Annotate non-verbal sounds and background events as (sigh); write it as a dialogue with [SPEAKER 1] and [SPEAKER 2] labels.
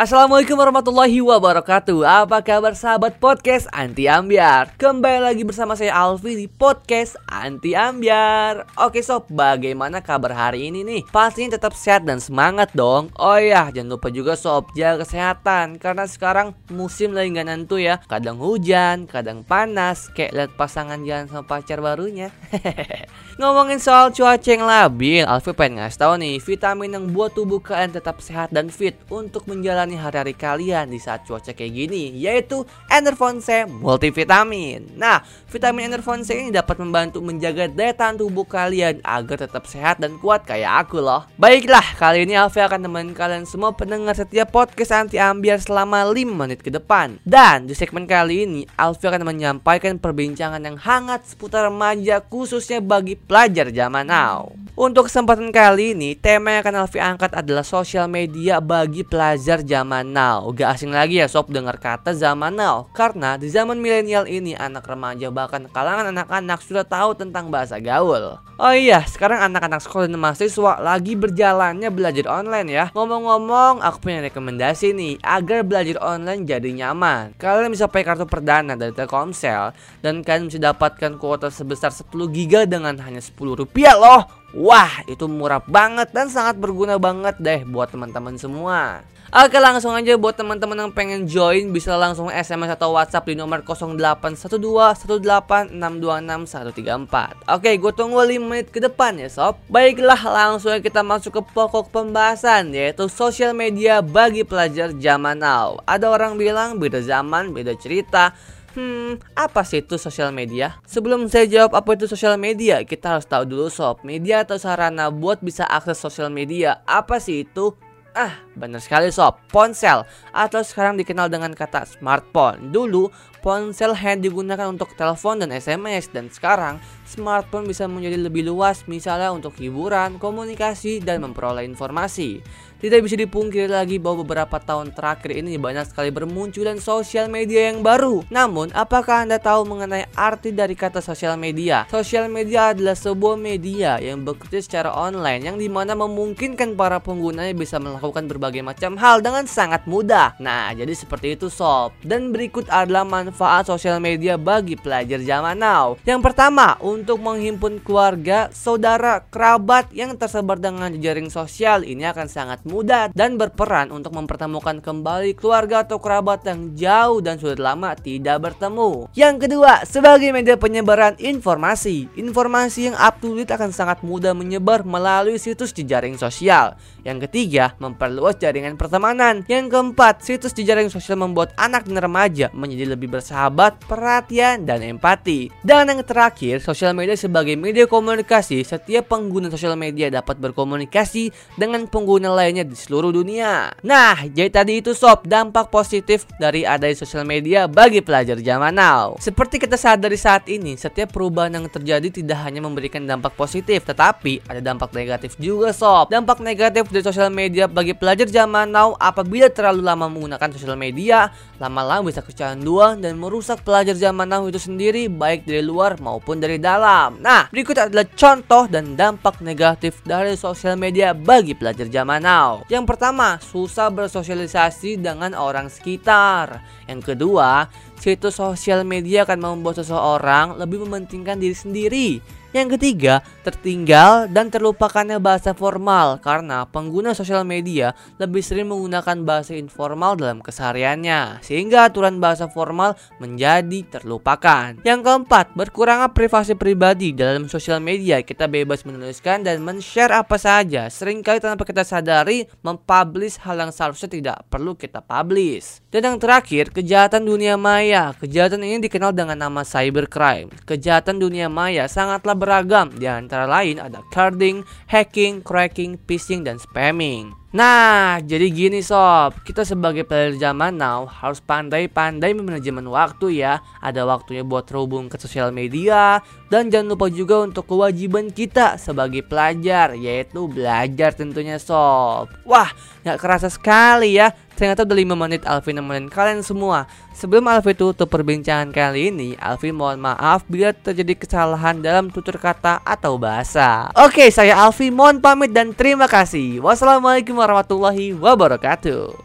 [SPEAKER 1] Assalamualaikum warahmatullahi wabarakatuh. Apa kabar sahabat podcast Anti Ambiar? Kembali lagi bersama saya Alfi di podcast Anti Ambiar. Oke sob, bagaimana kabar hari ini nih? Pastinya tetap sehat dan semangat dong. Oh iya, jangan lupa juga sob, jaga kesehatan. Karena sekarang musim lagi gak nentu ya. Kadang hujan, kadang panas. Kayak lihat pasangan jalan sama pacar barunya. (laughs) Ngomongin soal cuaca yang labil Alfi pengen ngasih tau nih Vitamin yang buat tubuh kalian tetap sehat dan fit Untuk menjalani hari-hari kalian di saat cuaca kayak gini Yaitu Enervon C multivitamin. Nah, vitamin Enervon C ini dapat membantu menjaga daya tahan tubuh kalian Agar tetap sehat dan kuat kayak aku loh. Baiklah, kali ini Alfi akan temenin kalian semua pendengar setiap podcast anti ambiar selama 5 menit ke depan. Dan di segmen kali ini Alfi akan menyampaikan perbincangan yang hangat seputar remaja khususnya bagi pelajar zaman now. Untuk kesempatan kali ini, tema yang akan Alfi angkat adalah sosial media bagi pelajar zaman now. Gak asing lagi ya sob dengar kata zaman now, karena di zaman milenial ini anak remaja bahkan kalangan anak-anak sudah tahu tentang bahasa gaul. Oh iya, sekarang anak-anak sekolah dan mahasiswa lagi berjalannya belajar online ya. Ngomong-ngomong, aku punya rekomendasi nih agar belajar online jadi nyaman. Kalian bisa pakai kartu perdana dari Telkomsel dan kalian bisa dapatkan kuota sebesar 10 GB dengan hanya 10 rupiah loh. Wah, itu murah banget dan sangat berguna banget deh buat teman-teman semua. Oke langsung aja buat teman-teman yang pengen join bisa langsung SMS atau WhatsApp di nomor 081218626134 Oke gue tunggu 5 menit ke depan ya sob Baiklah langsung aja kita masuk ke pokok pembahasan yaitu sosial media bagi pelajar zaman now Ada orang bilang beda zaman beda cerita Hmm, apa sih itu sosial media? Sebelum saya jawab apa itu sosial media, kita harus tahu dulu sob, media atau sarana buat bisa akses sosial media. Apa sih itu? Ah, benar sekali sob, ponsel atau sekarang dikenal dengan kata smartphone. Dulu, ponsel hanya digunakan untuk telepon dan SMS dan sekarang smartphone bisa menjadi lebih luas misalnya untuk hiburan, komunikasi, dan memperoleh informasi. Tidak bisa dipungkiri lagi bahwa beberapa tahun terakhir ini banyak sekali bermunculan sosial media yang baru. Namun, apakah Anda tahu mengenai arti dari kata sosial media? Sosial media adalah sebuah media yang bekerja secara online yang di mana memungkinkan para penggunanya bisa melakukan berbagai macam hal dengan sangat mudah. Nah, jadi seperti itu sob. Dan berikut adalah manfaat sosial media bagi pelajar zaman now. Yang pertama, untuk menghimpun keluarga, saudara, kerabat yang tersebar dengan jejaring sosial ini akan sangat mudah dan berperan untuk mempertemukan kembali keluarga atau kerabat yang jauh dan sudah lama tidak bertemu. Yang kedua, sebagai media penyebaran informasi, informasi yang up to date akan sangat mudah menyebar melalui situs jejaring sosial. Yang ketiga, memperluas jaringan pertemanan. Yang keempat, situs jejaring sosial membuat anak dan remaja menjadi lebih bersahabat, perhatian, dan empati. Dan yang terakhir, sosial media sebagai media komunikasi, setiap pengguna sosial media dapat berkomunikasi dengan pengguna lainnya di seluruh dunia. Nah, jadi tadi itu sob dampak positif dari adanya sosial media bagi pelajar zaman now. Seperti kita sadari saat ini, setiap perubahan yang terjadi tidak hanya memberikan dampak positif, tetapi ada dampak negatif juga sob. Dampak negatif dari sosial media bagi pelajar zaman now apabila terlalu lama menggunakan sosial media, lama-lama bisa kecanduan dan merusak pelajar zaman now itu sendiri baik dari luar maupun dari dalam. Nah, berikut adalah contoh dan dampak negatif dari sosial media bagi pelajar zaman now. Yang pertama, susah bersosialisasi dengan orang sekitar. Yang kedua, situs sosial media akan membuat seseorang lebih mementingkan diri sendiri. Yang ketiga, tertinggal dan terlupakannya bahasa formal karena pengguna sosial media lebih sering menggunakan bahasa informal dalam kesehariannya sehingga aturan bahasa formal menjadi terlupakan. Yang keempat, berkurangnya privasi pribadi dalam sosial media. Kita bebas menuliskan dan men-share apa saja. Seringkali tanpa kita sadari mempublish hal yang seharusnya tidak perlu kita publish. Dan yang terakhir, kejahatan dunia maya. Kejahatan ini dikenal dengan nama cybercrime. Kejahatan dunia maya sangatlah beragam, di antara lain ada carding, hacking, cracking, phishing, dan spamming. Nah, jadi gini sob, kita sebagai pelajar zaman now harus pandai-pandai manajemen waktu ya. Ada waktunya buat terhubung ke sosial media dan jangan lupa juga untuk kewajiban kita sebagai pelajar yaitu belajar tentunya sob. Wah, nggak kerasa sekali ya. Ternyata udah 5 menit Alvin nemenin kalian semua. Sebelum Alvin tutup perbincangan kali ini, Alvin mohon maaf bila terjadi kesalahan dalam tutur kata atau bahasa. Oke, saya Alvin mohon pamit dan terima kasih. Wassalamualaikum warahmatullahi wabarakatuh.